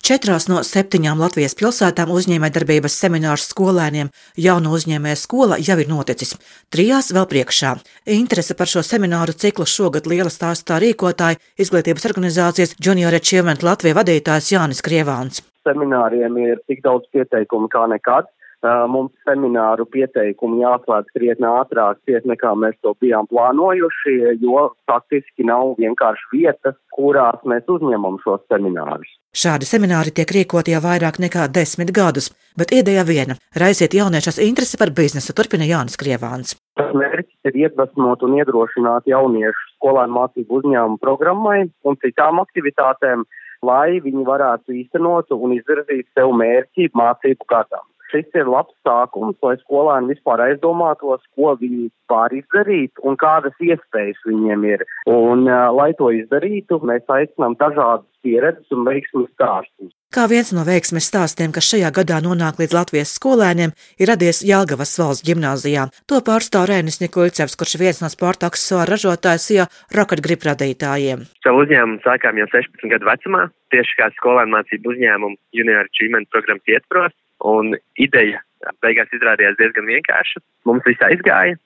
Četrās no septiņām Latvijas pilsētām uzņēmējdarbības seminārs skolēniem jaunu uzņēmēju skola jau ir noticis. Trijās vēl priekšā. Interese par šo semināru ciklu šogad liela stāstā rīkotāja izglītības organizācijas Junior Achievement Latvija vadītājs Jānis Krievāns. Semināriem ir tik daudz pieteikumu kā nekad. Mums semināru pieteikumu jāslēdz krietni ātrāk, ciet nekā mēs to bijām plānojuši, jo faktiski nav vienkārši vietas, kurās mēs uzņemam šos seminārus. Šādi semināri tiek rīkoti jau vairāk nekā desmit gadus, bet ideja viena - raisiet jauniešus interesi par biznesu, turpina Jānis Krievāns. Tas mērķis ir iedvesmot un iedrošināt jauniešus skolēnu mācību uzņēmumu programmai un citām aktivitātēm, lai viņi varētu īstenot un izvirzīt sev mērķi mācību kārtām šis ir labs sākums, lai skolēni vispār aizdomātos, ko viņi var izdarīt un kādas iespējas viņiem ir. Un, uh, lai to izdarītu, mēs aicinām dažādas pieredzes un veiksmu stāstus. Kā viens no veiksmes stāstiem, kas šajā gadā nonāk līdz Latvijas skolēniem, ir radies Jālgavas valsts gimnāzijā. To pārstāv Rēnis Nikolcevs, kurš ir viens no sporta aksesuāru ražotājs, ja roketgrip radītājiem. Savu uzņēmumu sākām jau 16 gadu vecumā, tieši kā skolēnu mācību uzņēmumu Junior Achievement programmas ietvaros. Un ideja beigās izrādījās diezgan vienkārša. Mums viss aizgāja.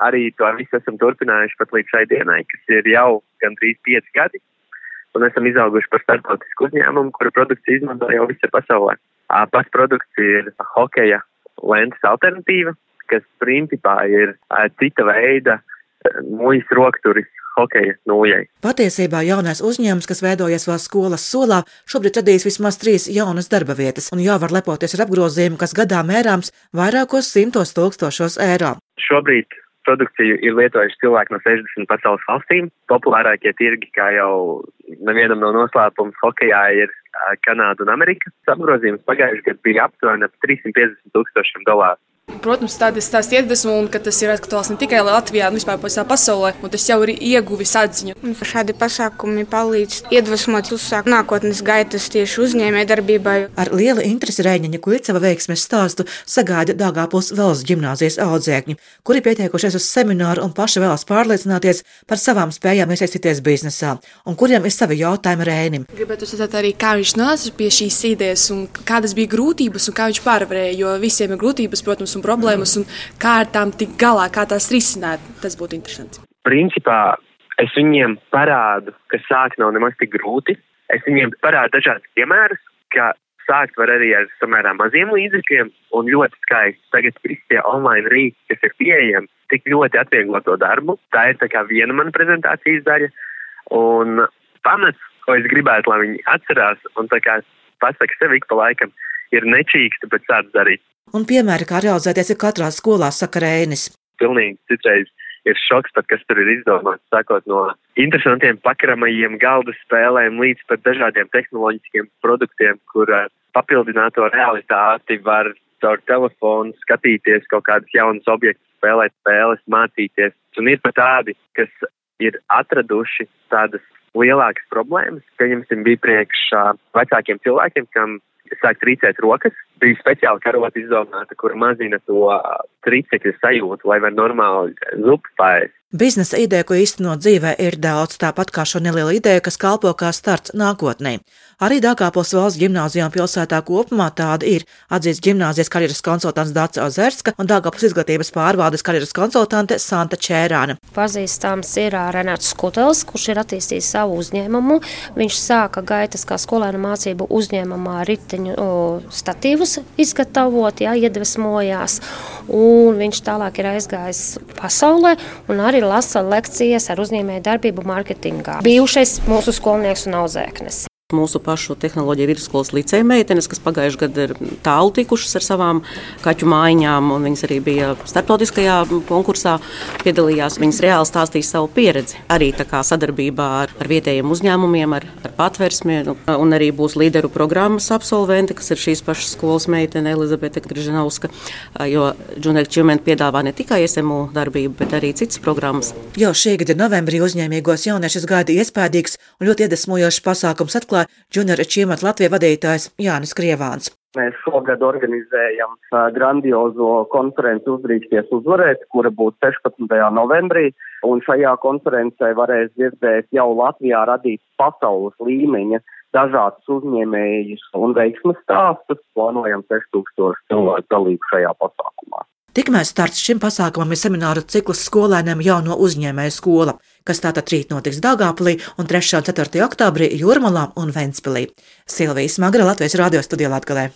Arī to visu esam turpinājuši pat līdz šai dienai, kas ir jau gandrīz pieci gadi. Un esam izauguši par starptautisku uzņēmumu, kura produkcija izmanto jau visur pasaulē. Pats produkts ir hokeja lentes alternatīva, kas principā ir cita veida muļas rokturis hokeja nūjai. Patiesībā jaunais uzņēmums, kas veidojas vēl skolas solā, šobrīd radīs vismaz trīs jaunas darba vietas, un jau var lepoties ar apgrozījumu, kas gadā mērāms vairākos simtos tūkstošos eiro. Šobrīd produkciju ir lietojuši cilvēki no 60 pasaules valstīm. Populārākie tirgi, kā jau nevienam no noslēpums, hokejā ir Kanāda un Amerika. Apgrozījums pagājušajā gadā bija aptuveni ap 350 tūkstošiem dolāru. Protams, tādas tās iedvesmu, un ka tas ir aktuāls ne tikai Latvijā, bet vispār visā pasaulē, un tas jau ir ieguvis atziņu. Un šādi pasākumi palīdz iedvesmot, uzsākt nākotnes gaitas tieši uzņēmē darbībai. Ar lielu interesi Rēņaņa Kuiceva veiksmes stāstu sagaida Dāngāpils valsts ģimnāzijas audzēkņi, kuri pieteikušies uz semināru un paši vēlas pārliecināties par savām spējām iesaistīties biznesā, un kuriem ir savi jautājumi Rēnim. Gribētu uzsvērt arī, kā viņš nāca pie šīs idejas, un kādas bija grūtības, un kā viņš pārvarēja, jo visiem ir grūtības, protams, un problēmas, un kā ar tām tikt galā, kā tās risināt. Tas būtu interesanti. Principā es viņiem parādu, ka sākt nav nemaz tik grūti. Es viņiem parādu dažādus piemērus, ka sākt var arī ar samērā maziem līdzekļiem un ļoti skaisti. Tagad visi tie online rīki, kas ir pieejami, tik ļoti atvieglo to darbu. Tā ir tā kā viena mana prezentācijas daļa. Un pamats, ko es gribētu, lai viņi atcerās un tā kā pasaka sev ik pa laikam, ir nečīksti, bet sāc darīt. Un piemēri, kā realizēties, ir katrā skolā, saka Rēnis. Pilnīgi citreiz ir šoks, pat, kas tur ir izdomāts, sākot no interesantiem pakramajiem galda spēlēm līdz pat dažādiem tehnoloģiskiem produktiem, kur uh, papildināto realitāti var caur telefonu skatīties kaut kādus jaunus objektus, spēlēt spēles, mācīties. Un ir pat tādi, kas ir atraduši tādas lielākas problēmas, pieņemsim, bija priekš uh, vecākiem cilvēkiem, kam sāk trīcēt rokas. Bija speciāli karota izdomāta, kur mazina to trīcekļu sajūtu, lai var normāli zupu pāriest. Biznesa ideja, ko īstenot dzīvē, ir daudz, tāpat kā šo nelielu ideju, kas kalpo kā starts nākotnē. Arī Dāngāpils valsts gimnāzijām pilsētā kopumā tāda ir atzīts gimnāzijas karjeras konsultants Dārts Ozerska un Dāngāpils izglītības pārvaldes karjeras konsultante Santa Čērāna. Pazīstams ir Renāts Skutels, kurš ir attīstījis savu uzņēmumu. Viņš sāka gaitas kā skolēnu mācību uzņēmumā riteņu statīvus izgatavot, jā, iedvesmojās, un viņš tālāk ir aizgājis pasaulē un arī lasa lekcijas ar uzņēmēju darbību mārketingā. Bijušais mūsu skolnieks un audzēknis. Mūsu pašu tehnoloģija vidusskolas licēja meitenes, kas pagājušajā gadā ir tālu tikušas ar savām kaķu mājiņām, un viņas arī bija starptautiskajā konkursā, piedalījās. Viņas reāli stāstīja savu pieredzi. Arī sadarbībā ar, ar vietējiem uzņēmumiem, ar, ar patversmi, un arī būs līderu programmas absolventi, kas ir šīs pašas skolas meitene Elizabete Grižanovska, jo Junēk Čimenta piedāvā ne tikai SMU darbību, bet arī citas programmas. Jau šī gada novembrī uzņēmīgos jauniešus gaida iespējīgs un ļoti iedvesmojošs pasākums atklāt atklāja Junior Achievement Latvijas vadītājs Jānis Krievāns. Mēs šogad organizējam grandiozo konferenci Uzdrīksties uzvarēt, kura būs 16. novembrī, un šajā konferencē varēs dzirdēt jau Latvijā radīt pasaules līmeņa dažādus uzņēmējus un veiksmes stāstus. Plānojam 6000 cilvēku dalību šajā pasākumā. Tikmēr starts šim pasākumam ir semināru cikls skolēniem jauno uzņēmēju skola, kas tātad rīt notiks Dāngāpilī un 3. un 4. oktobrī Jūrmalā un Ventspilī. Silvijas Magra Latvijas radio studijā Latgalē.